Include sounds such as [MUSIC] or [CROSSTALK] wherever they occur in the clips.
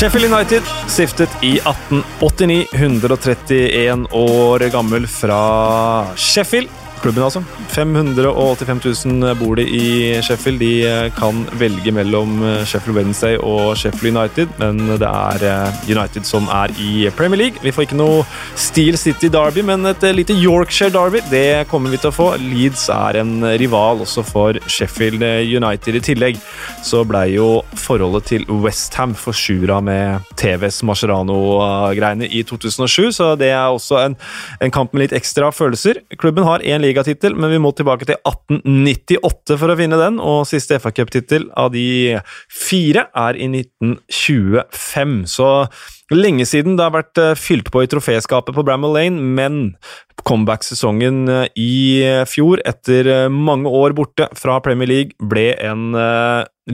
Sheffield United stiftet i 1889, 131 år gammel fra Sheffield. Klubben, altså. 585 000 bor det i Sheffield. De kan velge mellom Sheffield Wednesday og Sheffield United, men det er eh, United som er i Premier League. Vi får ikke noe Steel City Derby, men et lite Yorkshire Derby det kommer vi til å få. Leeds er en rival også for Sheffield United. I tillegg så blei jo forholdet til Westham forsura med TVs Mascherano-greiene i 2007, så det er også en, en kamp med litt ekstra følelser. Klubben har én ligatittel, men vi må tilbake til 1898 for å finne den, og siste FA Cup-tittel av de fire er i 1925. Så lenge siden det har vært eh, fylt på i troféskapet på Bramall Lane, men comeback-sesongen eh, i fjor, etter eh, mange år borte fra Premier League, ble en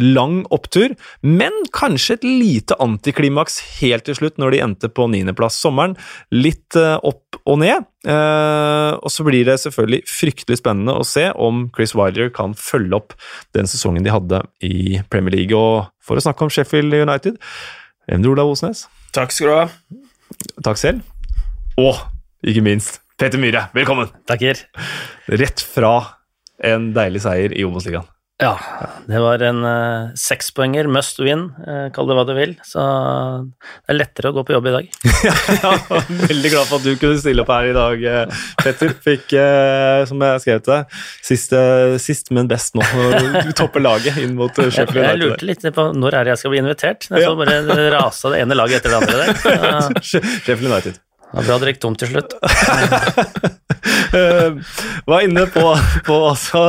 lang opptur, men kanskje et lite antiklimaks helt til slutt, når de endte på niendeplass sommeren. Litt opp og ned. Og så blir det selvfølgelig fryktelig spennende å se om Chris Wilder kan følge opp den sesongen de hadde i Premier League. Og for å snakke om Sheffield United, Endre Olav Osnes. Takk skal du ha. Takk selv. Og ikke minst Peter Myhre, velkommen! Takker. Rett fra en deilig seier i Obos-ligaen. Ja, det var en uh, sekspoenger, must win, uh, kall det hva du vil. Så det er lettere å gå på jobb i dag. [LAUGHS] ja, Veldig glad for at du kunne stille opp her i dag, uh, Petter. Fikk, uh, som jeg skrev til deg, sist, sist, men best nå. Du topper laget inn mot Sheffield United. Jeg lurte litt på når er det jeg skal bli invitert. Jeg så bare rasa det ene laget etter det andre der. [LAUGHS] Sheffield United. Det var bra det gikk tomt til slutt. [LAUGHS] uh, var inne på, på altså,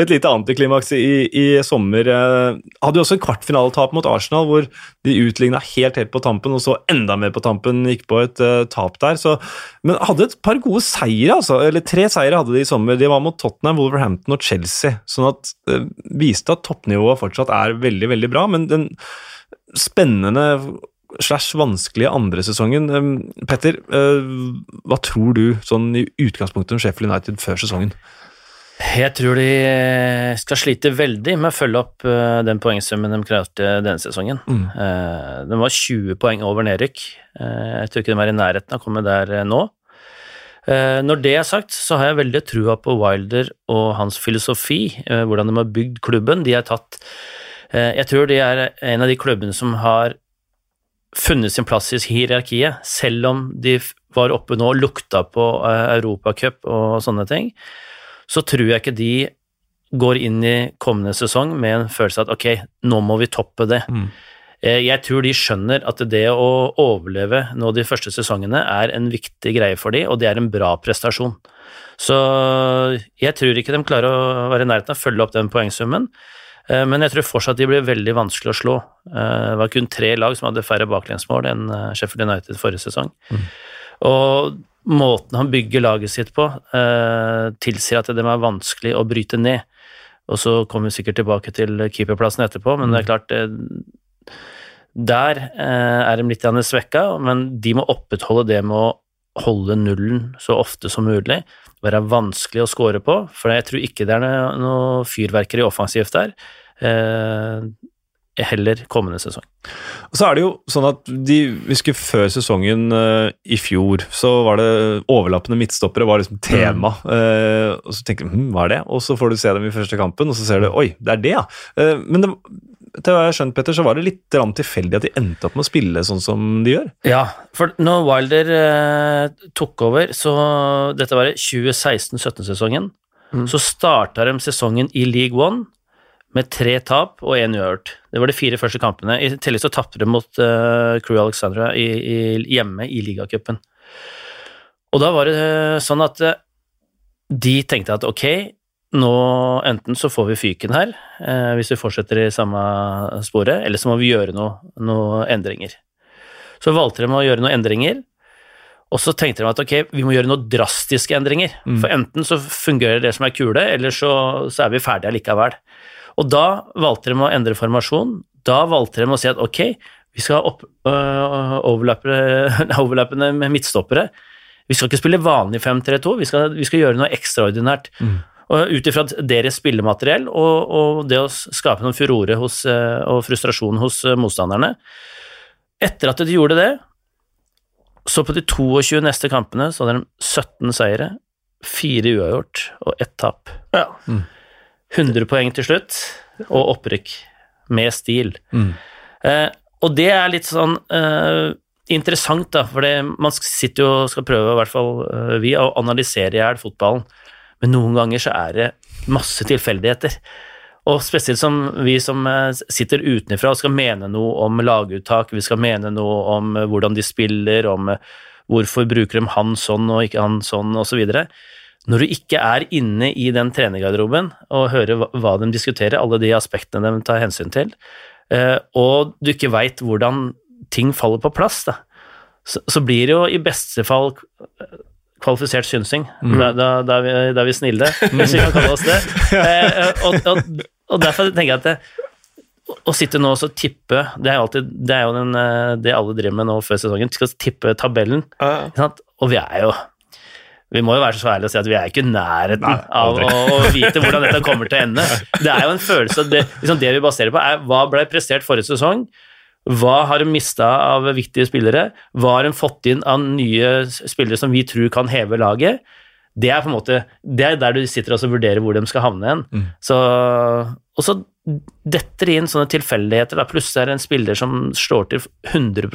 et lite antiklimaks i, i sommer. Uh, hadde jo også en kvartfinaletap mot Arsenal, hvor de utligna helt helt på tampen, og så enda mer på tampen, gikk på et uh, tap der. Så, men hadde et par gode seire, altså. Eller tre seire hadde de i sommer. De var mot Tottenham, Wolverhampton og Chelsea, sånn at viste at toppnivået fortsatt er veldig, veldig bra. men den spennende slash vanskelige andre sesongen. Petter, eh, hva tror du sånn i utgangspunktet om Sheffield United før sesongen? Jeg tror de skal slite veldig med å følge opp eh, den poengsummen de klarte denne sesongen. Mm. Eh, de var 20 poeng over nedrykk. Jeg tror ikke de er i nærheten av å komme der nå. Når det er sagt, så har jeg veldig trua på Wilder og hans filosofi, hvordan de har bygd klubben. De har tatt Jeg tror de er en av de klubbene som har funnet sin plass i hierarkiet, selv om de var oppe nå og lukta på uh, Europacup og sånne ting, så tror jeg ikke de går inn i kommende sesong med en følelse av at ok, nå må vi toppe det. Mm. Eh, jeg tror de skjønner at det å overleve nå de første sesongene er en viktig greie for dem, og det er en bra prestasjon. Så jeg tror ikke de klarer å være i nærheten av å følge opp den poengsummen. Eh, men jeg tror fortsatt de blir veldig vanskelig å slå. Eh, det var kun tre lag som hadde færre baklengsmål enn eh, Sheffield United forrige sesong. Mm. Og måten han bygger laget sitt på, tilsier at det er vanskelig å bryte ned. Og så kommer vi sikkert tilbake til keeperplassen etterpå, men det er mm. klart Der er de litt svekka, men de må opprettholde det med å holde nullen så ofte som mulig være vanskelig å score på, for jeg tror ikke det er noe, fyrverkeri offensivt der. Eh, heller kommende sesong. Og så er det jo sånn at de, husker Før sesongen uh, i fjor så var det overlappende midtstoppere var liksom tema. Mm. Uh, og Så tenker du hm, hva er det? Og så får du se dem i første kampen, og så ser du oi, det er det, ja. Uh, men det, til hva jeg har skjønt, Petter, så var det litt tilfeldig at de endte opp med å spille sånn som de gjør? Ja, for når Wilder eh, tok over, så Dette var 2016-17-sesongen. Mm. Så starta de sesongen i League One med tre tap og én uavgjort. Det var de fire første kampene. I tillegg så tapte de mot uh, Crew Alexandra i, i, hjemme i ligacupen. Og da var det uh, sånn at uh, de tenkte at ok, nå enten så får vi fyken her, eh, hvis vi fortsetter i samme sporet, eller så må vi gjøre noen noe endringer. Så valgte de å gjøre noen endringer, og så tenkte de at ok, vi må gjøre noen drastiske endringer. Mm. For enten så fungerer det som er kule, eller så, så er vi ferdige likevel. Og da valgte de å endre formasjon. Da valgte de å si at ok, vi skal ha øh, [LAUGHS] overlappende midtstoppere. Vi skal ikke spille vanlig 5-3-2, vi, vi, skal gjøre noe ekstraordinært. Mm. Og Ut ifra deres spillemateriell og, og, det å skape noen furore hos, øh, og frustrasjon hos øh, motstanderne. Etter at de gjorde det, så på de 22 neste kampene så hadde de 17 seire, fire uavgjort og ett tap. Ja. 100 poeng til slutt, og opprykk med stil. Mm. Eh, og det er litt sånn eh, interessant, da, for man sitter jo og skal prøve, i hvert fall eh, vi, å analysere i hjel fotballen, men noen ganger så er det masse tilfeldigheter. Og spesielt som vi som eh, sitter utenfra og skal mene noe om laguttak, vi skal mene noe om eh, hvordan de spiller, om eh, hvorfor bruker de han sånn og ikke han sånn, osv. Når du ikke er inne i den trenergarderoben og hører hva- de diskuterer, alle de aspektene de tar hensyn til, og du ikke veit hvordan ting faller på plass, da, så, så blir det jo i beste fall kvalifisert synsing. Da, da, da, er vi, da er vi snille, [LAUGHS] hvis vi kan kalle oss det. Eh, og, og, og derfor tenker jeg at det, å sitte nå og så tippe Det er alltid det er jo den, eh, det alle driver med nå før sesongen, skal tippe tabellen. Ja. Sant? Og vi er jo vi må jo være så ærlige og si at vi er ikke i nærheten Nei, av å, å vite hvordan dette kommer til å ende. [LAUGHS] Det er jo en følelse det, liksom det vi baserer på, er hva ble prestert forrige sesong? Hva har de mista av viktige spillere? Hva har de fått inn av nye spillere som vi tror kan heve laget? Det er på en måte, det er der du sitter og vurderer hvor de skal havne hen. Mm. Så, og så detter det inn sånne tilfeldigheter. Plutselig er det en spiller som slår til 100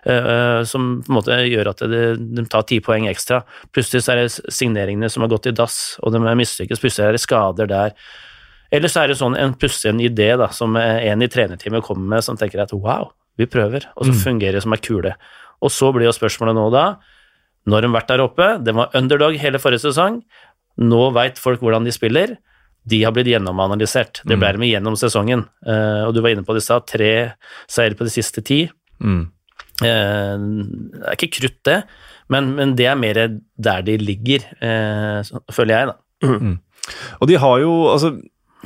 Uh, som på en måte gjør at det, de tar ti poeng ekstra. Plutselig så er det signeringene som har gått i dass, og de er mislykkes. Plutselig er det skader der. Eller så er det sånn en pussig idé da, som en i trenerteamet kommer med, som tenker at wow, vi prøver, og så fungerer det som ei kule. Og så blir jo spørsmålet nå da, de har vært der oppe, det var underdog hele forrige sesong, nå veit folk hvordan de spiller, de har blitt gjennomanalysert. Det ble de gjennom sesongen, Eh, og du var inne på det i stad, tre seier på de siste ti. Mm. Eh, det er ikke krutt, det, men, men det er mer der de ligger, eh, føler jeg, da. Og de har jo altså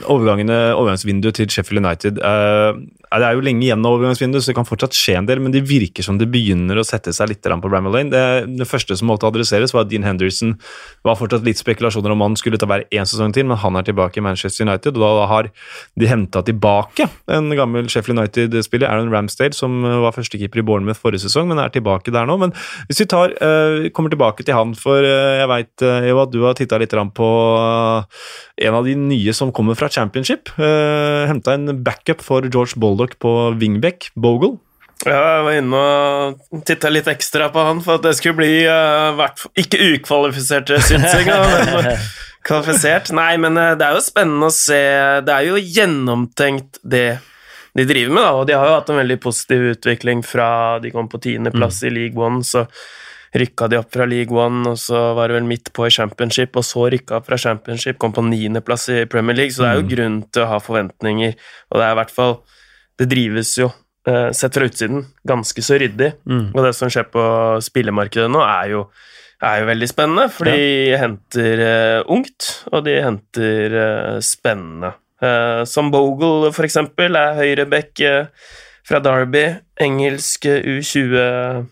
overgangsvinduet til Sheffield United eh, Det er jo lenge igjen av overgangsvinduet, så det kan fortsatt skje en del, men det virker som det begynner å sette seg litt på Bramall Lane. Det, det første som måtte adresseres, var at Dean Henderson var fortsatt litt spekulasjoner om han skulle ta hver én sesong til, men han er tilbake i Manchester United, og da har de henta tilbake en gammel Sheffield United-spiller, Aaron Ramsdale, som var førstekeeper i Bournemouth forrige sesong, men er tilbake der nå. Men hvis vi tar, eh, kommer tilbake til han, for eh, jeg veit at du har titta litt på eh, en av de nye som kommer fra Championship. Henta en backup for George Boldock på wingback, Bogle. Ja, jeg var inne og titta litt ekstra på han for at det skulle bli uh, ikke ukvalifisert synsing, men [LAUGHS] kvalifisert. Nei, men eh, det er jo spennende å se. Det er jo gjennomtenkt, det de driver med, da, og de har jo hatt en veldig positiv utvikling fra de kom på tiendeplass i League One, så rykka de opp fra League One, og så var det vel midt på i Championship, og så rykka opp fra Championship, kom på niendeplass i Premier League, så det er jo grunn til å ha forventninger, og det er i hvert fall Det drives jo, eh, sett fra utsiden, ganske så ryddig, Mm. og det som skjer på spillemarkedet nå, er jo er jo veldig spennende, for de henter eh, ungt, og de henter eh, spennende. Eh, som Bogle, for eksempel, er høyreback uh, fra Derby, engelsk eh, U20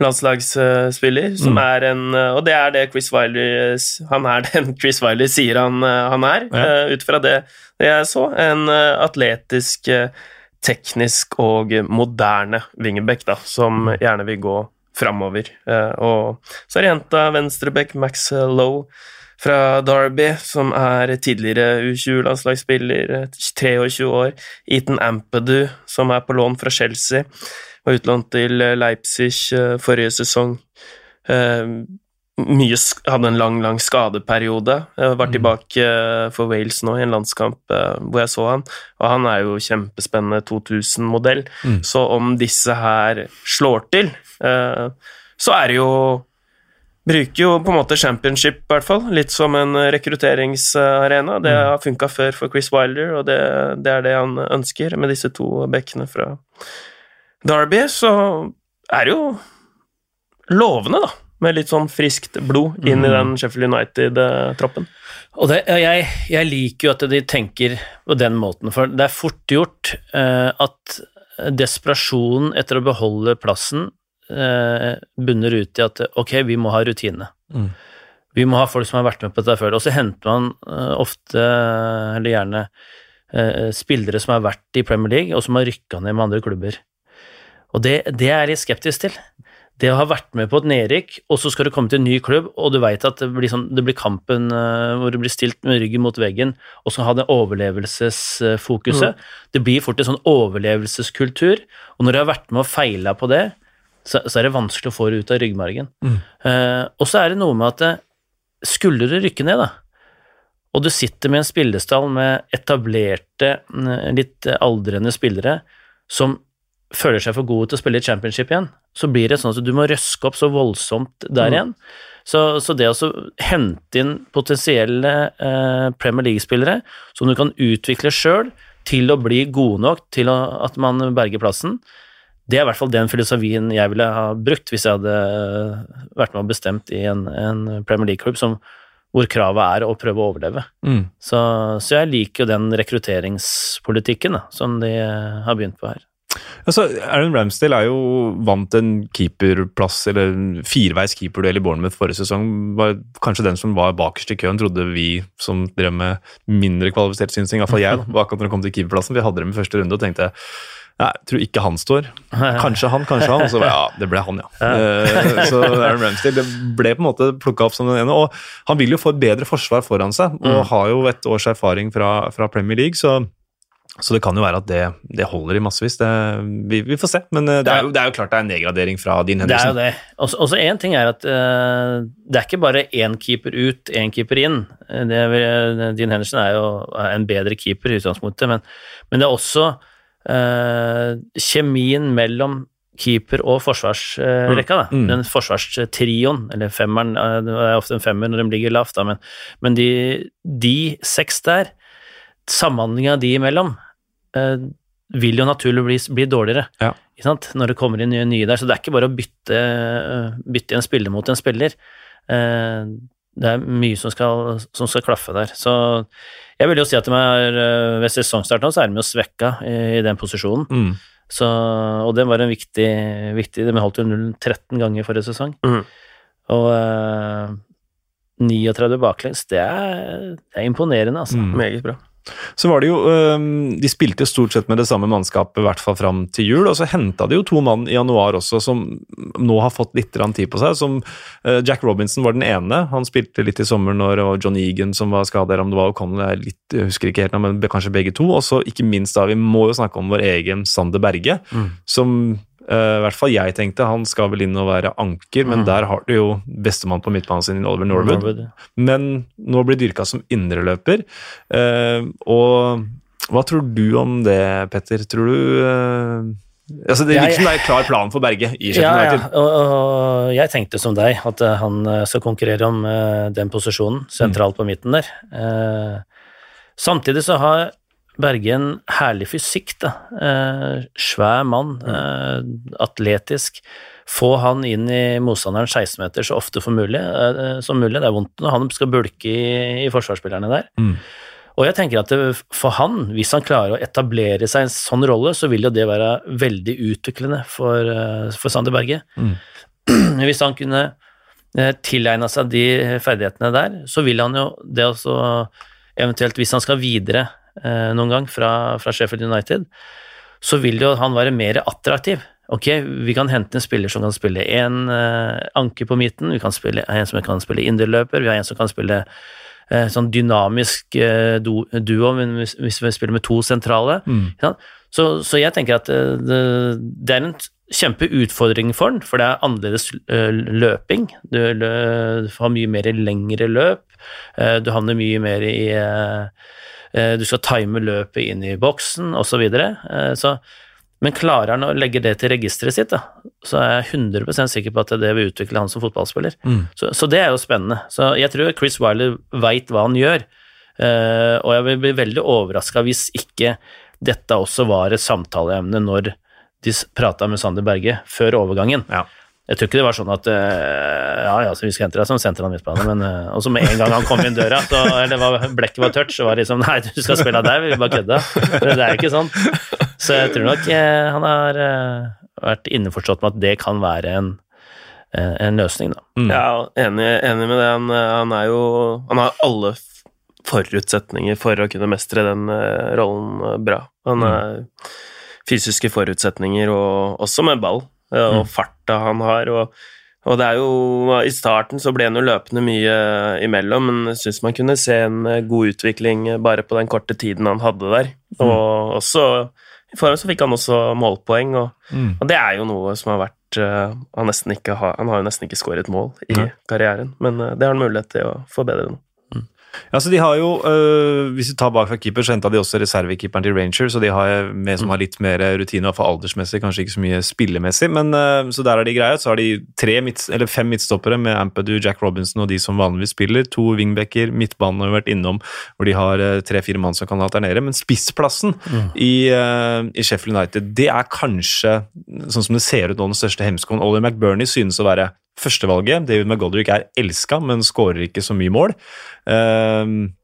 landslagsspiller, som Mm. er en Og det er det Chris Wiley Han er [LAUGHS] den Chris Wiley sier han, eh, han er, Ja. uh, ut fra det, det jeg så. En uh, atletisk, teknisk og moderne wingback, da, som gjerne vil gå framover. Uh, og så er det jenta venstreback Max Lowe fra Derby, som er tidligere U20-landslagsspiller, eh, 23 år. Ethan Ampedu, som er på lån fra Chelsea, var utlånt til eh, Leipzig eh, forrige sesong. Eh, mye, hadde en lang, lang skadeperiode. Jeg var tilbake eh, for Wales nå i en landskamp hvor jeg så han, og han er jo kjempespennende 2000-modell. Mm. Så om disse her slår til, så er det jo Bruker jo på en måte championship, i hvert fall, litt som en rekrutteringsarena. Det har funka før for Chris Wilder, og det, det er det han ønsker med disse to bekkene fra Derby. Så er det jo lovende, da, med litt sånn friskt blod inn i den Sheffield United-troppen. Og det, jeg, jeg liker jo at de tenker på den måten, for det er fort gjort eh, at desperasjonen etter å beholde plassen eh, bunner ut i at ok, vi må ha rutine. Mm. Vi må ha folk som har vært med på dette før. Og så henter man eh, ofte, eller gjerne, eh, spillere som har vært i Premier League, og som har rykka ned med andre klubber. Og det, det er jeg litt skeptisk til. Det å ha vært med på et nedrykk, og så skal du komme til en ny klubb, og du veit at det blir, sånn, det blir kampen uh, hvor du blir stilt med ryggen mot veggen, og skal ha det overlevelsesfokuset. Mm. Det blir fort en sånn overlevelseskultur, og når du har vært med og feila på det, så, så, er det vanskelig å få det ut av ryggmargen. Mm. Uh, og så er det noe med at eh, skulle du rykke ned, da, og du sitter med en spillestall med etablerte, litt aldrende spillere som føler seg for gode til å spille i championship igjen, så blir det sånn at du må røske opp så voldsomt der mm. igjen. Så, så, det å hente inn potensielle eh, Premier League-spillere som du kan utvikle sjøl til å bli gode nok til å, at man berger plassen, det er i hvert fall den filosofien jeg ville ha brukt hvis jeg hadde vært med og bestemt i en, en Premier League-klubb hvor kravet er å prøve å overleve. Mm. Så, så, jeg liker jo den rekrutteringspolitikken da, som de har begynt på her. Altså, Aaron Ramsdale er jo vant en keeperplass, eller en fireveis keeperduell i Bournemouth forrige sesong. Var kanskje den som var bakerst i køen, trodde vi som drev med mindre kvalifisert synsing, iallfall jeg, da, akkurat når det kom til keeperplassen. Vi hadde dem i første runde og tenkte jeg tror ikke han står. [LAUGHS] Kanskje han, kanskje han. Og så ja, det ble han, ja. Uh, så Aaron Ramsdale det ble på en måte plukka opp som den ene. Og han vil jo få et bedre forsvar foran seg, og mm. har jo et års erfaring fra, fra Premier League, så så det kan jo være at det, det holder i massevis. Det, vi, vi, får se. Men eh, det er, jo, det er, jo, klart det er en nedgradering fra din Henderson. Det er jo det. Og så én ting er at uh, det er ikke bare én keeper ut, én keeper inn. Det er, din Henderson er jo en bedre keeper i utgangspunktet, men, men det er også uh, kjemien mellom keeper og forsvarsrekka. Uh, mm. Den forsvarstrioen, eller femmeren, det er ofte en femmer når de ligger lavt, da, men, men de, de seks der samhandlinga de imellom eh, vil jo naturlig bli, bli dårligere ja. når det kommer inn nye, nye, der. Så det er ikke bare å bytte, eh, bytte en spiller mot en spiller. Eh, det er mye som skal, som skal, klaffe der. Så jeg vil jo si at er, eh, ved sesongstart nå så er de jo svekka i, i den posisjonen. Mm. Så, og det var en viktig, viktig De holdt jo 0-13 ganger forrige sesong. Mm. Og eh, 39 baklengs, det er, det er imponerende, altså. Mm. Meget bra. Så var det jo De spilte stort sett med det samme mannskapet, i hvert fall fram til jul. Og så henta de jo to mann i januar også, som nå har fått litt tid på seg. som Jack Robinson var den ene. Han spilte litt i sommer når det var John Egan som var skadet, om det var O'Connell, jeg, litt, jeg husker ikke helt, men kanskje begge to. Og så ikke minst da, vi må jo snakke om vår egen Sander Berge, mm. som Uh, I hvert fall jeg tenkte han skal vel inn og være anker, men mm. der har du jo bestemann på midtbanen sin, Oliver Norwood. Norwood ja. Men nå blir dyrka som indreløper. Uh, og hva tror du om det, Petter? Tror du uh, Altså, det virker som det er en klar plan for Berge i United. Ja, og, og, jeg tenkte som deg, at han skal konkurrere om den posisjonen sentralt mm. på midten der. samtidig så har Berge en herlig fysikk, da. Eh, svær mann, mm. eh, atletisk. Få han inn i motstanderen 16-meter så ofte mulig, eh, som mulig. Det er vondt når han skal bulke i, i forsvarsspillerne der. Mm. Og jeg tenker at det, for han, hvis han klarer å etablere seg i en sånn rolle, så vil jo det være veldig utviklende for, eh, for Sander Berge. Mm. [CLEARS THROAT] Hvis han kunne eh, tilegna seg de ferdighetene der, så vil han jo det også Eventuelt hvis han skal videre Eh, noen gang fra, fra, Sheffield United, så vil jo han være mer attraktiv. Ok, vi kan hente en spiller som kan spille én uh, anker på midten, vi kan spille en som kan spille indreløper, vi har en som kan spille uh, sånn dynamisk duo hvis, hvis, vi spiller med to sentrale. Mm. Så, så, jeg tenker at det, det, er en kjempeutfordring for han, for det er annerledes løping. Du, du har mye mer lengre løp, du havner mye mer i Eh, du skal time løpet inn i boksen, osv. Så videre. Eh, men klarer han å legge det til registeret sitt, da, så er jeg 100% sikker på at det vil utvikle han som fotballspiller. Mm. Så, så, det er jo spennende. Så jeg tror Chris Wiley veit hva han gjør, eh, og jeg vil bli veldig overraska hvis ikke dette også var et samtaleemne når de prata med Sander Berge før overgangen. Ja. Jeg tror ikke det var sånn at uh, ja, ja, så vi skal hente deg som sentral midtbane, men uh, Og så med en gang han kom inn døra, så, eller var, blekket var tørt, så var det liksom Nei, du skal spille der, vi bare kødda. Det er jo ikke sånn. Så jeg tror nok uh, han har vært innforstått med at det kan være en, en løsning, da. Mm. Ja, enig, enig, med det. Han, han, er jo Han har alle forutsetninger for å kunne mestre den rollen bra. Han mm. er fysiske forutsetninger, og også med ball, eh, og Mm. farta han har. og og det er jo, I starten så ble han jo løpende mye imellom, men jeg syns man kunne se en eh, god utvikling bare på den korte tiden han hadde der. Og også i forhånd så fikk han også målpoeng, og, Mm. og det er jo noe som har vært eh, han, nesten ikke har, han har jo nesten ikke skåret mål i Nei. karrieren, men eh, det har han mulighet til å forbedre nå. Ja, så de har jo, øh, Hvis vi tar bak fra keeper, så henta de også reservekeeperen til Rangers, så de har med som har litt mer rutine, i hvert fall aldersmessig, kanskje ikke så mye spillemessig. men øh, Så der er de greie. Så har de tre midt, eller fem midtstoppere med Ampadu, Jack Robinson og de som vanligvis spiller. To wingbacker, midtbanen har vi vært innom, hvor de har øh, tre-fire mann som kan alternere. Men spissplassen i, øh, i Sheffield United, det er kanskje, sånn som det ser ut nå, den største hemskoen. Ollie McBurney synes å være førstevalget. David McGoldrick er elska, men skårer ikke så mye mål. Uh,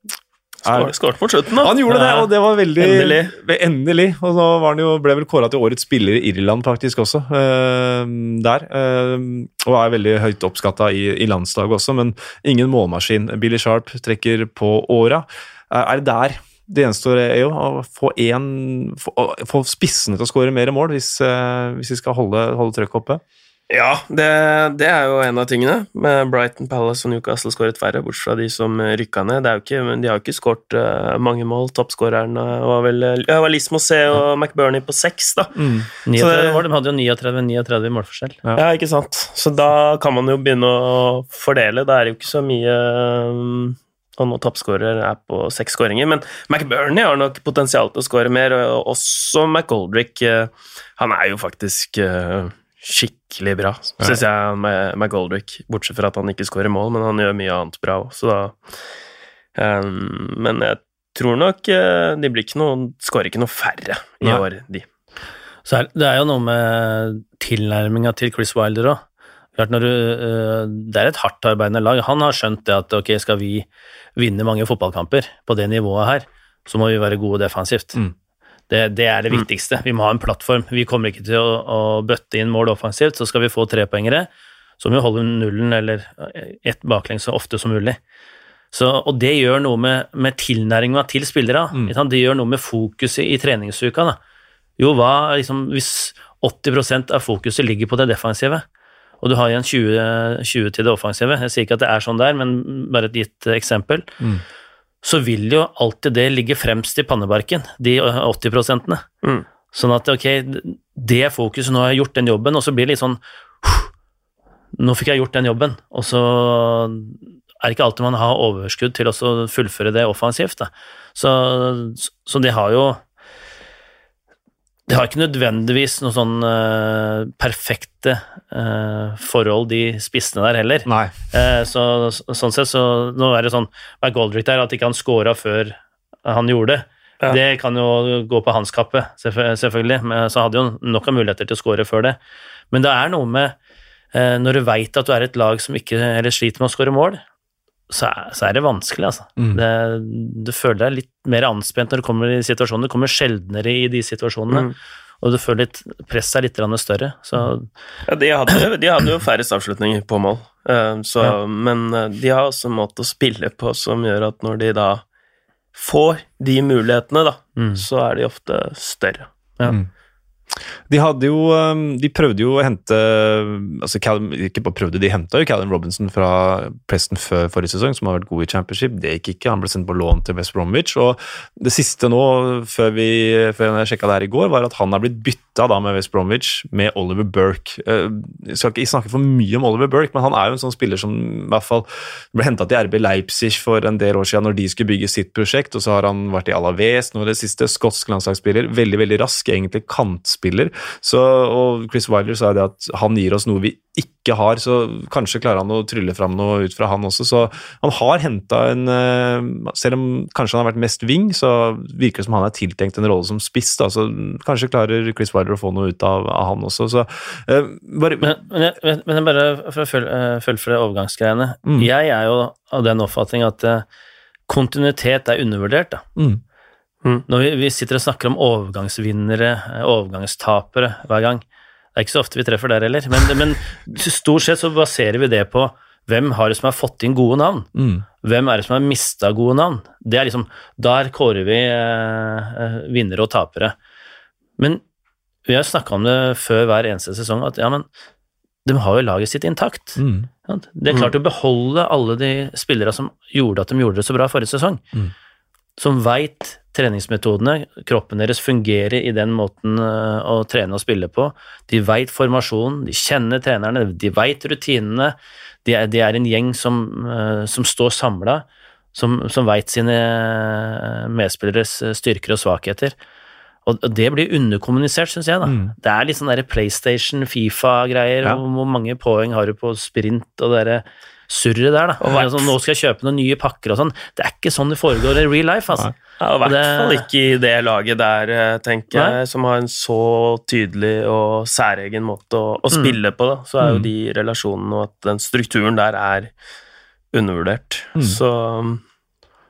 er- Skåret mot slutten, da. han gjorde det, og det var veldig Endelig. Endelig. Og så var han jo, ble vel kåra til årets spiller i Irland, faktisk, også. ehm, der. ehm, og er veldig høyt oppskatta i, i landslaget også, men ingen målmaskin. Billy Sharp trekker på åra. Er er det der det gjenstår, er jo å få, en, få, få spissene til å skåre mer mål, hvis, eh, hvis vi skal holde, holde trøkket oppe? Ja, det, det er jo en av tingene. Med Brighton Palace og Newcastle skåret færre, bortsett fra de som rykka ned. Ikke, men de har jo ikke skåret eh, mange mål. Toppskåreren eh, var vel ja, var Liss Mossé og McBurney på seks, da. 39 Så det- mål, de hadde jo 39-39 i målforskjell. Ja. Ja. ikke sant. Så da kan man jo begynne å fordele. Da er det jo ikke så mye Og nå toppskårer er på seks skåringer, men McBurney har nok potensial til å skåre mer, og også McGoldrick. eh, Han er jo faktisk eh, skikkelig bra, syns jeg, med McGoldrick. Bortsett fra at han ikke skårer mål, men han gjør mye annet bra òg, så da um, Men jeg tror nok eh, de blir ikke noe Skårer ikke noe færre i Nei. år, de. Så er, det er jo noe med tilnærminga til Chris Wilder òg. Når du, øh, det er et hardtarbeidende lag. Han har skjønt det at ok, skal vi vinne mange fotballkamper på det nivået her, så må vi være gode defensivt. Mm. Det, det er det Mm. viktigste. Vi må ha en plattform. Vi kommer ikke til å, å bøtte inn mål offensivt, så skal vi få trepoengere, så må vi holde nullen eller ett baklengs så ofte som mulig. Så, og det gjør noe med, med tilnæringa til spillere. Mm. Det gjør noe med fokuset i treningsuka. Da. Jo, hva liksom, hvis 80% av fokuset ligger på det defensive, og du har igjen 20, 20 til det offensive Jeg sier ikke at det er sånn der, men bare et gitt eksempel. Mm. Så vil jo alltid det ligge fremst i pannebarken, de 80 prosentene. Mm. Sånn at ok, det fokuset, nå har jeg gjort den jobben, og så blir det litt sånn Nå fikk jeg gjort den jobben, og så er det ikke alltid man har overskudd til å fullføre det offensivt. Da. Så, så de har jo De har ikke nødvendigvis noen sånn uh, perfekte uh, forhold, de spissene der heller. Nei. Uh, så, så, sånn sett, så nå er det sånn med Goldrick der, at ikke han scora før han gjorde det. Ja. Det kan jo gå på hans kappe, selvfø- selvfølgelig, men så hadde jo nok av muligheter til å score før det. Men det er noe med Når du veit at du er et lag som ikke eller sliter med å score mål, så er, så er det vanskelig, altså. Mm. Det, du føler deg litt mer anspent når du kommer i situasjoner. Du kommer sjeldnere i de situasjonene, Mm. og du føler litt Presset er litt større. Så Ja, de hadde, de hadde jo færrest avslutninger på mål, eh, så, Ja. men eh, de har også en måte å spille på som gjør at når de da får de mulighetene, da, mm. så er de ofte større. Ja. De hadde jo um, De prøvde jo å hente altså Callum, Ikke bare prøvde, de henta jo Callum Robinson fra Preston før forrige sesong, som har vært god i championship. Det gikk ikke. Han ble sendt på lån til West Bromwich. Og det siste nå, før, vi, før jeg sjekka det her i går, var at han er blitt bytta da med West Bromwich med Oliver Burke. Jeg skal ikke snakke for mye om Oliver Burke, men han er jo en sånn spiller som i hvert fall ble henta til RB Leipzig for en del år siden når de skulle bygge sitt prosjekt, og så har han vært i Alaves nå i det siste. Skotsk landslagsspiller. Veldig, veldig rask, egentlig kantspiller. Så, og Chris Wilder sa det at han gir oss noe vi ikke har, så kanskje klarer han å trylle fram noe ut fra han også. Så han har henta en eh, Selv om kanskje han har vært mest wing, så virker det som han er tiltenkt en rolle som spiss. Da, så kanskje klarer Chris Wilder å få noe ut av, av han også. Så uh, bare Men, men, jeg, men- jeg bare for å følge, følge for det overgangsgreiene. Mm. Jeg er jo av den oppfatning at uh, kontinuitet er undervurdert. da. mm, Når vi, vi sitter og snakker om overgangsvinnere, eh, overgangstapere hver gang. Det er ikke så ofte vi treffer der heller, men, men stort sett så baserer vi det på hvem har det som har fått inn gode navn? mm, Hvem er det som har mista gode navn? Det er liksom, Der kårer vi eh, eh, vinnere og tapere. Men Vi har snakka om det før hver eneste sesong, at ja, men de har jo laget sitt intakt. Mm. Sant? Det er klart å beholde alle de spillere som gjorde at de gjorde det så bra forrige sesong. Mm. Som veit treningsmetodene, kroppen deres fungerer i den måten øh, å trene og spille på. De veit formasjonen, de kjenner trenerne, de veit rutinene. De er, de er en gjeng som, øh, som står samla, som, som veit sine øh, medspilleres styrker og svakheter. Og det blir underkommunisert, syns jeg. da. Mm. Det er litt sånn der PlayStation, Fifa-greier. Ja. Hvor mange poeng har du på sprint og det derre surret der, da. Og Altså, nå skal jeg kjøpe noen nye pakker og sånn. Det er ikke sånn det foregår i real life, altså. Nei. Ja, I hvert Det- fall ikke i det laget der, eh, tenker Nei. jeg, som har en så tydelig og særegen måte å, å Mm. spille på. Da. Så er jo Mm. de relasjonene og at den strukturen der er undervurdert. Mm. Så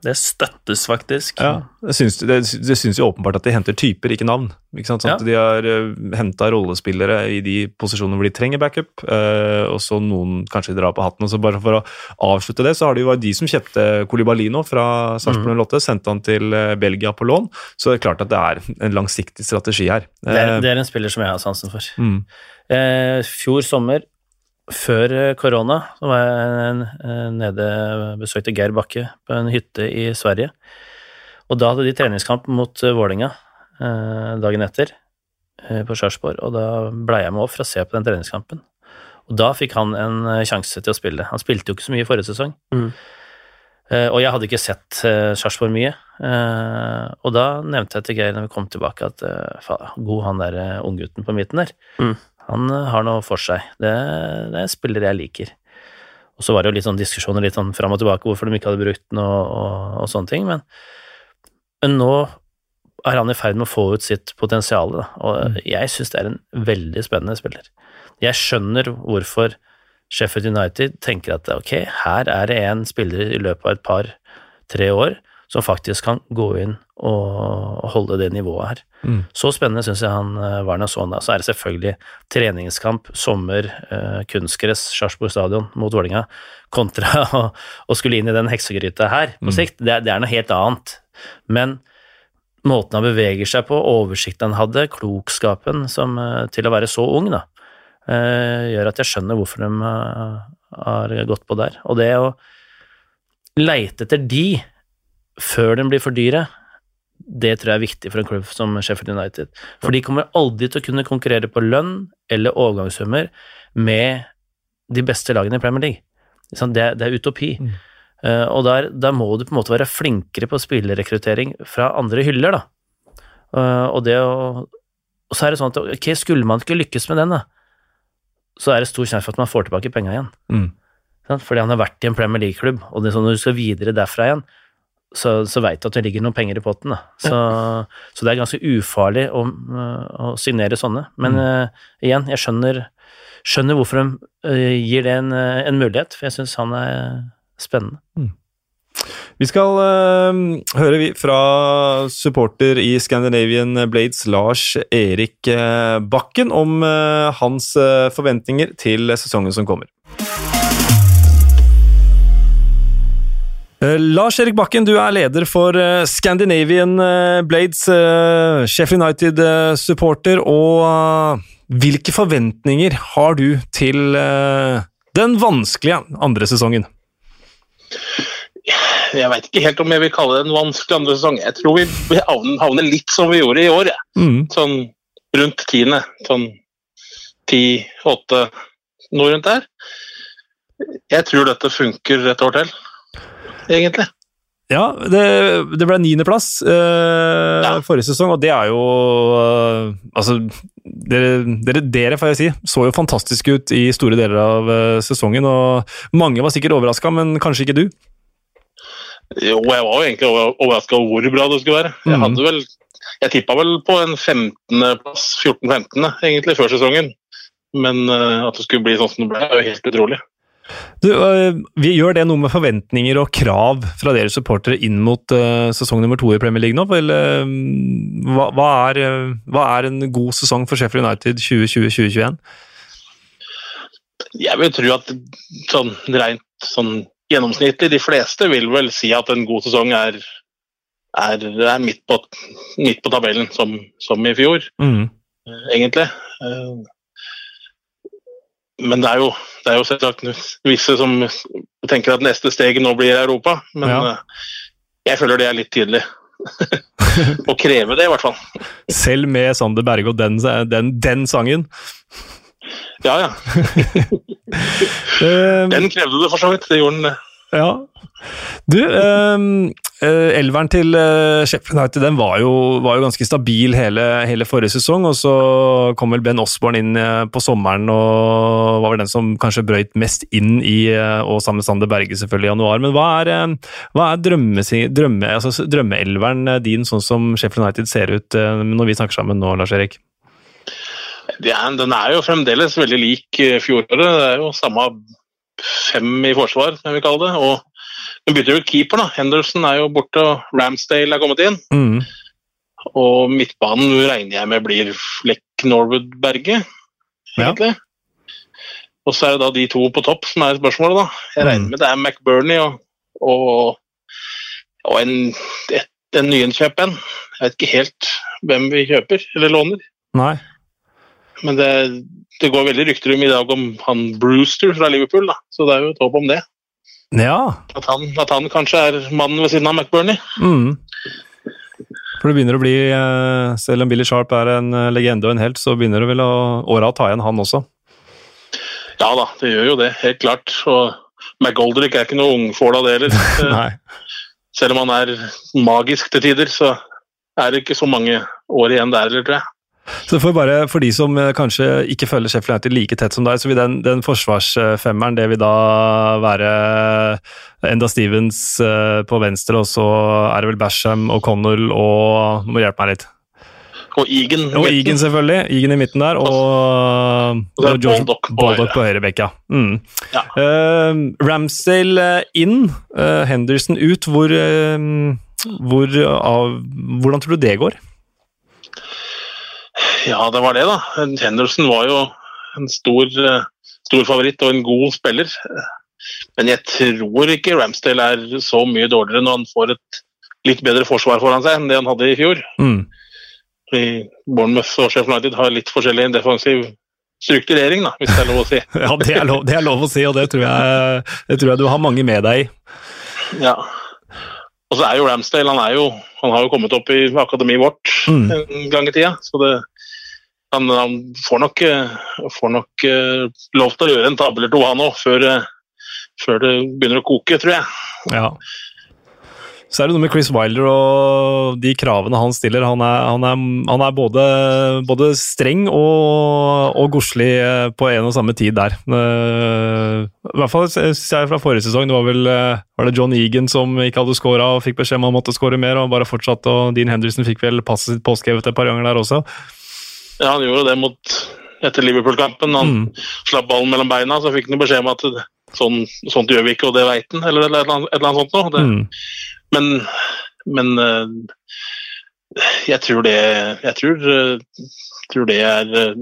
det støttes faktisk. Ja, det syns, det, det syns jo åpenbart at de henter typer, ikke navn. Ikke sant? Sånn at De har uh, henta rollespillere i de posisjonene hvor de trenger backup, uh, og så noen kanskje drar på hatten. og så bare For å avslutte det, så har det jo vært de som kjøpte Kolibalino fra Sarpsborg 08, sendte han til eh, Belgia på lån, så det er klart at det er en langsiktig strategi her. Det er, Eh, det er en spiller som jeg har sansen for. mm, Uh, fjor sommer, før eh, korona, så var jeg eh, nede besøkte Geir Bakke på en hytte i Sverige. Og da hadde de treningskamp mot Vålinga eh, dagen etter eh, på Sarpsborg, og da blei jeg med opp for å se på den treningskampen. Og da fikk han en eh, sjanse til å spille. Han spilte jo ikke så mye i forrige sesong. Mm. Eh, og jeg hadde ikke sett Sarpsborg mye. Eh, og da nevnte jeg til Geir når vi kom tilbake at faen, god han der unggutten på midten der. Mm. Han eh, har noe for seg. Det, det er spillere jeg liker. Og så var det jo litt sånn diskusjoner litt sånn fram og tilbake hvorfor de ikke hadde brukt den og, og, og sånne ting, men, men nå er han i ferd med å få ut sitt potensial, da. og jeg syns det er en veldig spennende spiller. Jeg skjønner hvorfor Sheffield United tenker at ok, her er det en spiller i løpet av et par-tre år som faktisk kan gå inn og holde det nivået her. Mm. Så spennende syns jeg han eh, var når jeg så han da. Så er det selvfølgelig treningskamp, sommer, eh, kunstgress, Sarpsborg stadion mot Vålerenga, kontra [LAUGHS] å, å skulle inn i den heksegryta her på Mm. sikt. Det, det er noe helt annet. Men måten han beveger seg på, oversikten han hadde, klokskapen som, eh, til å være så ung, da, eh, gjør at jeg skjønner hvorfor de eh, har gått på der. Og det å leite etter de før de blir for dyre, det tror jeg er viktig for en klubb som Sheffield United. For de kommer aldri til å kunne konkurrere på lønn eller overgangssummer med de beste lagene i Premier League. Det, er- det er utopi. Mm. Eh, og der, der må du på en måte være flinkere på spillerrekruttering fra andre hyller, da. Eh, og det å Og så er det sånn at ok, skulle man ikke lykkes med den, da, så er det stor sjanse for at man får tilbake penga igjen. Mm. Fordi han har vært i en Premier League-klubb, og det er sånn når du skal videre derfra igjen, så, så veit du at det ligger noen penger i potten. Så, så det er ganske ufarlig å, å signere sånne. Men eh, igjen, jeg skjønner, skjønner hvorfor de uh, gir det en, eh, en mulighet, for jeg syns han er spennende. Vi skal uh, høre fra supporter i Scandinavian Blades, Lars Erik eh, Bakken, om eh, hans eh, forventninger til sesongen som kommer. Eh, Lars Erik Bakken, du er leder for eh, Scandinavian eh, Blades, Sheffield United-supporter. og hvilke forventninger har du til den vanskelige andre sesongen? Jeg veit ikke helt om jeg vil kalle det en vanskelig andre sesong. Jeg tror vi havner, litt som vi gjorde i år. Mm. Sånn rundt tiende. Sånn ti, åtte, noe rundt der. Jeg tror dette funker et år til, egentlig. Ja, det, det ble niendeplass eh, Ja. forrige sesong, og det er jo eh, Altså, dere, dere, dere, får jeg si, så jo fantastisk ut i store deler av eh, sesongen, og mange var sikkert overraska, men kanskje ikke du? Jo, jeg var jo egentlig overraska over hvor bra det skulle være. Jeg mm. hadde vel Jeg tippa vel på en 15.-plass, 14.-15. egentlig, før sesongen. Men eh, at det skulle bli sånn som det ble, er jo helt utrolig. Du, eh, vi Gjør det noe med forventninger og krav fra dere supportere inn mot eh, sesong nummer to i Premier League nå? Eller, eh, hva, hva, er, hva er en god sesong for Sheffield United 2020-2021? Jeg vil tro at sånn rent sånn gjennomsnittlig, de fleste vil vel si at en god sesong er, er, er midt, på, midt på tabellen, som, som i fjor. Mm. egentlig. Eh, Men det er jo, det er jo selvsagt visse som tenker at neste steg nå blir Europa, men Ja. eh, jeg føler det er litt tidlig. [LAUGHS] Å kreve det, i hvert fall. Selv med Sander Berge og den, den, den sangen. Ja, ja. [LAUGHS] [LAUGHS] Eh, Den krevde det for så vidt. Det gjorde den. Ja. Du, ehm, eh, elveren til eh, Sheffield United den var jo, var jo ganske stabil hele, hele forrige sesong, og så kom vel Ben Osborne inn eh, på sommeren og var vel den som kanskje brøyt mest inn i, eh, og sammen med Sander Berge selvfølgelig i januar. Men hva er, hva er drømme, drømme, altså, drømmeelveren din, sånn som Sheffield United ser ut når vi snakker sammen nå, Lars Erik? Er, den er jo fremdeles veldig lik fjoråret. Det er jo samme fem i forsvar, som vi kalle det. Og vi bytter jo keeper, da. Henderson er jo borte, og Ramsdale er kommet inn. Mm. Og midtbanen regner jeg med blir Fleck Norwood Berge, Ja. egentlig. Og så er det da de to på topp som er spørsmålet, da. Jeg regner Mm. med det er McBurney og, og, og en, et, en nyinnkjøp en. Jeg vet ikke helt hvem vi kjøper eller låner. Nei. Men det, det går veldig rykter om i dag om han Brewster fra Liverpool, da. Så det er jo et håp om det. Ja. At han, at han kanskje er mannen ved siden av McBurney. Mm. For det begynner å bli, eh, selv om Billy Sharp er en eh, legende og en helt, så begynner det vel å åra å ta igjen han også. Ja da, det gjør jo det, helt klart. Og McGoldrick er ikke noe ungfål av det heller. [LAUGHS] Eh, Selv om han er magisk til tider, så er det ikke så mange år igjen der, heller, tror jeg. Så for, bare, for de som eh, kanskje ikke følger Sheffield United like tett som deg, så vil den, den forsvarsfemmeren det vil da være Enda Stevens eh, på venstre, og så er det vel Basham og Connell og Nå må du hjelpe meg litt. Og Egan. Og Egan, selvfølgelig. Egan i midten der, og, Og Baldock på Baldock høyre. på høyre bekk. Mm. Ja. Uh, Ramsdale inn, uh, Henderson ut. Hvor, uh, hvor Hvordan tror du det går? Ja, det var det, da. Henderson var jo en stor, eh, stor favoritt og en god spiller. Men jeg tror ikke Ramsdale er så mye dårligere når han får et litt bedre forsvar foran seg enn det han hadde i fjor. Mm. I Bournemouth og Sheffield United har litt forskjellig defensiv strukturering, da, hvis det er lov å si. [LAUGHS] Ja, det er, lov, det er lov å si, og det tror, jeg, det tror jeg du har mange med deg i. Ja. Og så er jo Ramsdale han, er jo, han har jo kommet opp i akademiet vårt Mm. en gang i tida. Så det, han, han får nok, eh, får nok eh, lov til å gjøre en tabbe eller to, han òg, før, eh, før det begynner å koke, tror jeg. Ja. Så er det noe med Chris Wilder og de kravene han stiller. Han er, han er, han er både, både streng og, og godslig på en og samme tid der. I hvert fall synes jeg fra forrige sesong. Det var vel var det John Egan som ikke hadde skåra og fikk beskjed om han måtte skåre mer, og bare fortsatte. Og Dean Henderson fikk vel passet sitt påskrevet et par ganger der også. Ja, han gjorde det mot etter Liverpool-kampen. Han Mm. slapp ballen mellom beina, så fikk han beskjed om at sånn, sånt gjør vi ikke, og det veit han, eller et eller annet, et eller annet sånt noe. Mm. Men, men eh, jeg tror det Jeg tror, eh, tror det er eh,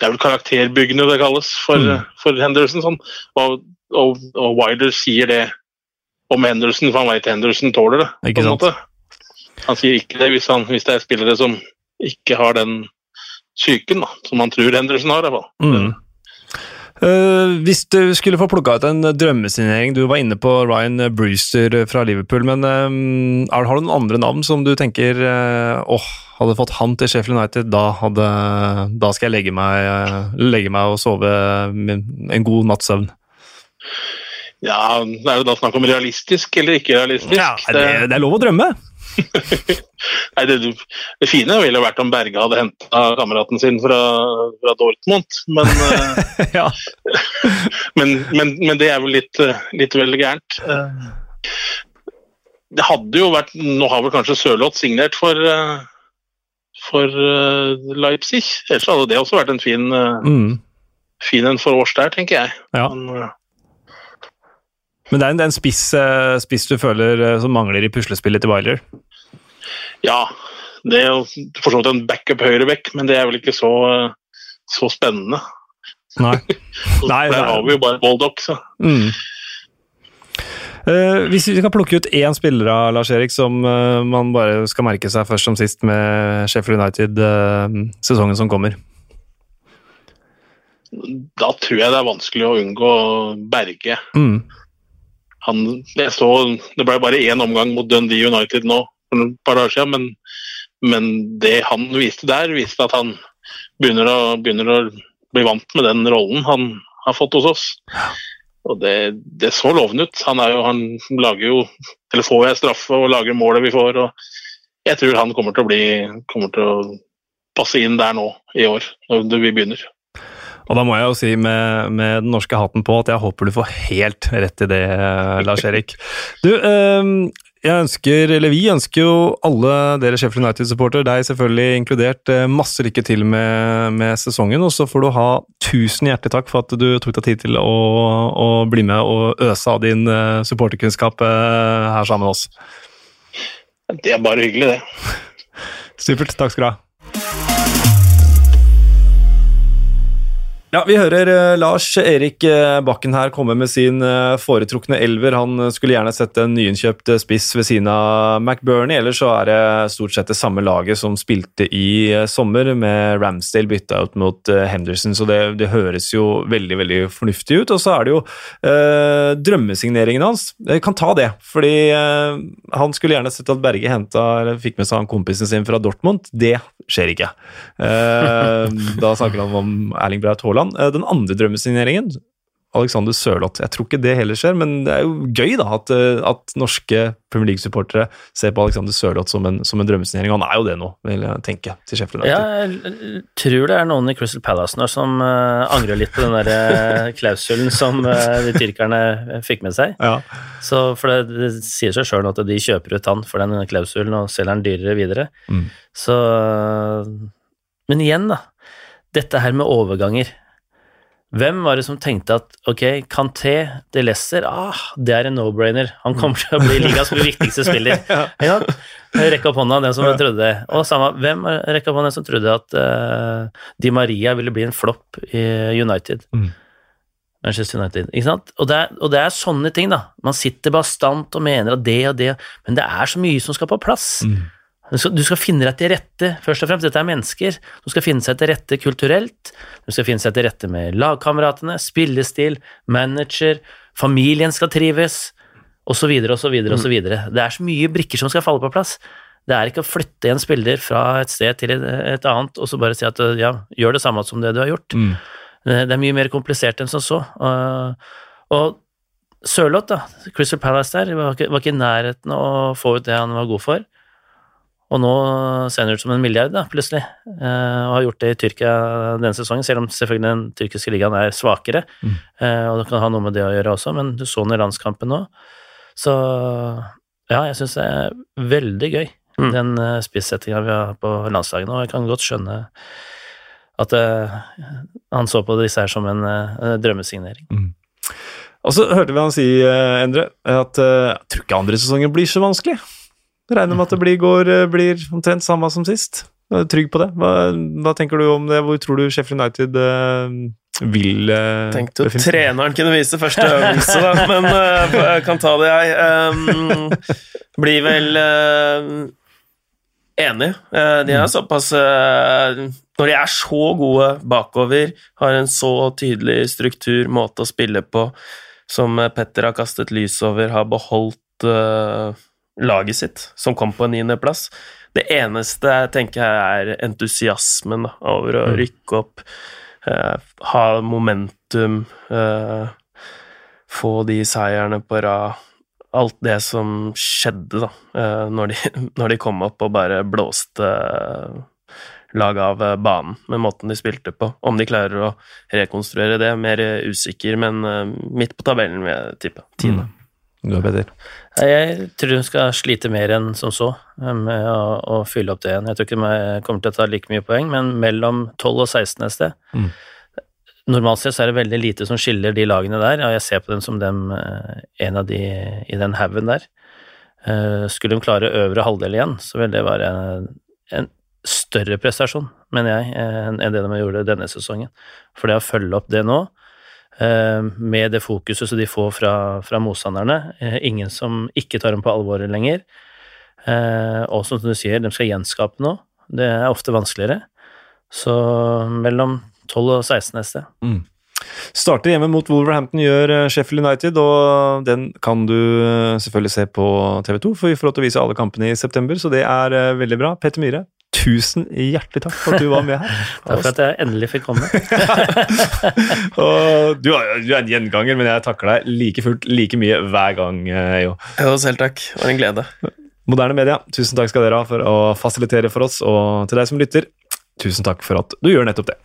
Det er vel karakterbyggende det kalles for, Mm. for Henderson. Sånn. Og, og, og Wilder sier det om Henderson, for han veit Henderson tåler det. På en måte. Han sier ikke det hvis, han, hvis det er spillere som ikke har den psyken da, som man tror Henderson har. i. Mm. Uh, hvis du skulle få plukka ut en drømmesignering Du var inne på Ryan Brewster fra Liverpool, men um, er, har du noen andre navn som du tenker eh, åh, hadde fått han til Sheffield United, da, hadde, da skal jeg legge meg, uh, legge meg og sove en god natts søvn? Ja, Det er jo da snakk om realistisk eller ikke realistisk. Ja, det, det er lov å drømme! [LAUGHS] Nei, det, det fine ville vært om Berge hadde henta kameraten sin fra, fra Dortmund, men, [LAUGHS] eh, ja. [LAUGHS] men, men, men det er vel litt, eh, litt vel gærent. Eh, Det hadde jo vært Nå har vel kanskje Sørloth signert for, for Leipzig. Ellers hadde det også vært en fin, Mm. fin en for oss der, tenker jeg. Ja. Men, Men det er en, det er en spiss, eh, spiss du føler eh, som mangler i puslespillet til Wilder? ja, det er jo for så vidt en backup høyreback, men det er vel ikke så, eh, så spennende. Nei. [LAUGHS] Nei, Der er- har vi jo bare Baldock, så Mm. Uh, hvis vi kan plukke ut én spiller av Lars-Erik som uh, man bare skal merke seg først som sist med Sheffield United uh, sesongen som kommer? Da tror jeg det er vanskelig å unngå Berge. Mm. Han, jeg så, det ble bare én omgang mot Dundee United nå for et par år siden, men, men det han viste der, viste at han begynner å, begynner å bli vant med den rollen han har fått hos oss. Og det, det så lovende ut. Han, jo, han lager jo Eller får jeg straffe og lager målet vi får. og Jeg tror han kommer til å bli kommer til å passe inn der nå i år, når vi begynner. Og da må jeg jo si med, med, den norske hatten på at jeg håper du får helt rett i det, Lars-Erik. Du, øh, jeg ønsker, eller Vi ønsker jo alle dere Sheffield United-supporter, deg selvfølgelig inkludert, eh, masse lykke til med, med, sesongen. Og så får du ha tusen hjertelig takk for at du tok deg tid til å, å bli med og øse av din eh, supporterkunnskap eh, her sammen med oss. Det er bare hyggelig, det. [LAUGHS] Supert. Takk skal du ha. Ja, Vi hører uh, Lars Erik uh, Bakken her komme med sin uh, foretrukne elver. Han skulle gjerne sett en nyinnkjøpt spiss ved siden av McBurney. Ellers så er det stort sett det samme laget som spilte i sommer, med Ramsdale bytta ut mot Henderson, så det, det, høres jo veldig veldig fornuftig ut. Og så er det jo drømmesigneringen hans. Jeg kan ta det, fordi han skulle gjerne sett at Berge henta, eller fikk med seg han kompisen sin fra Dortmund. Det skjer ikke. da snakker han om Erling Braut Haaland. Eh, den andre drømmesigneringen, Alexander Sørloth. Jeg tror ikke det heller skjer, men det er jo gøy da, at, eh, at norske Premier League-supportere ser på Alexander Sørloth som en, som en drømmesignering. Han er jo det nå, vil jeg tenke, til Sheffield United. Ja, jeg tror det er noen i Crystal Palace nå som uh, angrer litt på den der uh, klausulen som uh, de tyrkerne fikk med seg. Ja. Så, for det, det sier seg sjøl at de kjøper ut han for den klausulen og selger den dyrere videre. Mm. Så Men igjen, da. Dette her med overganger. Hvem var det som tenkte at ok, Kanté de Lesser, ah, det er en no-brainer. Han kommer til å bli ligas viktigste spiller. [LAUGHS] ja. Rekk opp hånda, den som trodde det. Og samme, hvem rekk opp hånda den som trodde at uh, Di Maria ville bli en flopp i United? Mm. Manchester United, ikke sant? Og det, er, og det, er, sånne ting, da. Man sitter bastant og mener at det og det, men det er så mye som skal på plass. Mm. Du skal, du skal, finne deg til rette, først og fremst. Dette er mennesker. Du skal finne seg til rette kulturelt. Du skal finne seg til rette med lagkameratene, spillestil, manager, familien skal trives, osv., osv., osv. Det er så mye brikker som skal falle på plass. Det er ikke å flytte en spiller fra et sted til et annet og så bare si at ja, gjør det samme som det du har gjort. Mm. Det er mye mer komplisert enn som så. Og, Sørloth, da, Crystal Palace der, var ikke, var ikke i nærheten å få ut det han var god for. Og nå ser han ut som en milliard, da, plutselig, eh, og har gjort det i Tyrkia denne sesongen, selv om selvfølgelig den tyrkiske ligaen er svakere, mm. eh, og det kan ha noe med det å gjøre også, men du så den i landskampen nå. Så ja, jeg syns det er veldig gøy, mm. den uh, spissettinga vi har på landslaget nå. Jeg kan godt skjønne at han så på disse her som en drømmesignering. Mm. Og så hørte vi han si, Endre, at jeg tror ikke andre sesongen blir så vanskelig. Regner med at det blir, går, eh, blir omtrent samme som sist. Jeg er trygg på det. Hva, hva, tenker du om det? Hvor tror du Sheffield United uh, vil uh, Tenkte jo treneren kunne vise første øvelse, da, men uh, jeg kan ta det, jeg. Um, blir vel uh, enig. de er mm. såpass Når de er så gode bakover, har en så tydelig struktur, måte å spille på, som Petter har kastet lys over, har beholdt laget sitt, som kom på niendeplass. Det eneste jeg tenker er entusiasmen da, over å mm. rykke opp, eh, ha momentum, eh, få de seierne på rad. Alt det som skjedde da, eh, når, de, [LAUGHS] når, de, kom opp og bare blåste eh, laget av eh, banen med måten de spilte på. Om de klarer å rekonstruere det, mer usikker, men midt på tabellen vil jeg tippe. Tiende. Mm. Du Petter? Jeg tror hun skal slite mer enn som så eh, med å, å fylle opp det igjen. Jeg tror ikke jeg kommer til å ta like mye poeng, men mellom 12 og 16 et sted. Mm. Normalt sett så er det veldig lite som skiller de lagene der, og jeg ser på dem som dem, eh, en av de i den haugen der. Eh, skulle de klare øvre halvdel igjen, så vil det være en større prestasjon, mener jeg, enn det de gjorde denne sesongen. For det å følge opp det nå eh, med det fokuset som de får fra, fra motstanderne. Eh, ingen som ikke tar dem på alvor lenger. Eh, og som du sier, de skal gjenskape noe. Det er ofte vanskeligere. Så mellom 12 og 16 neste. Mm. Starter hjemme mot Wolverhampton, gjør eh, Sheffield United, og den kan du eh, selvfølgelig se på TV2, for vi får lov til å vise alle kampene i september, så det er eh, veldig bra. Petter Myhre, tusen hjertelig takk for at du var med her. [LAUGHS] Takk for at jeg endelig fikk komme. [LAUGHS] og du, er- du er en gjenganger, men jeg takker deg like fullt like mye hver gang, eh, Jo. Jo, selv takk. Det var en glede. Moderne Media, tusen takk skal dere ha for å fasilitere for oss, og til deg som lytter, tusen takk for at du gjør nettopp det.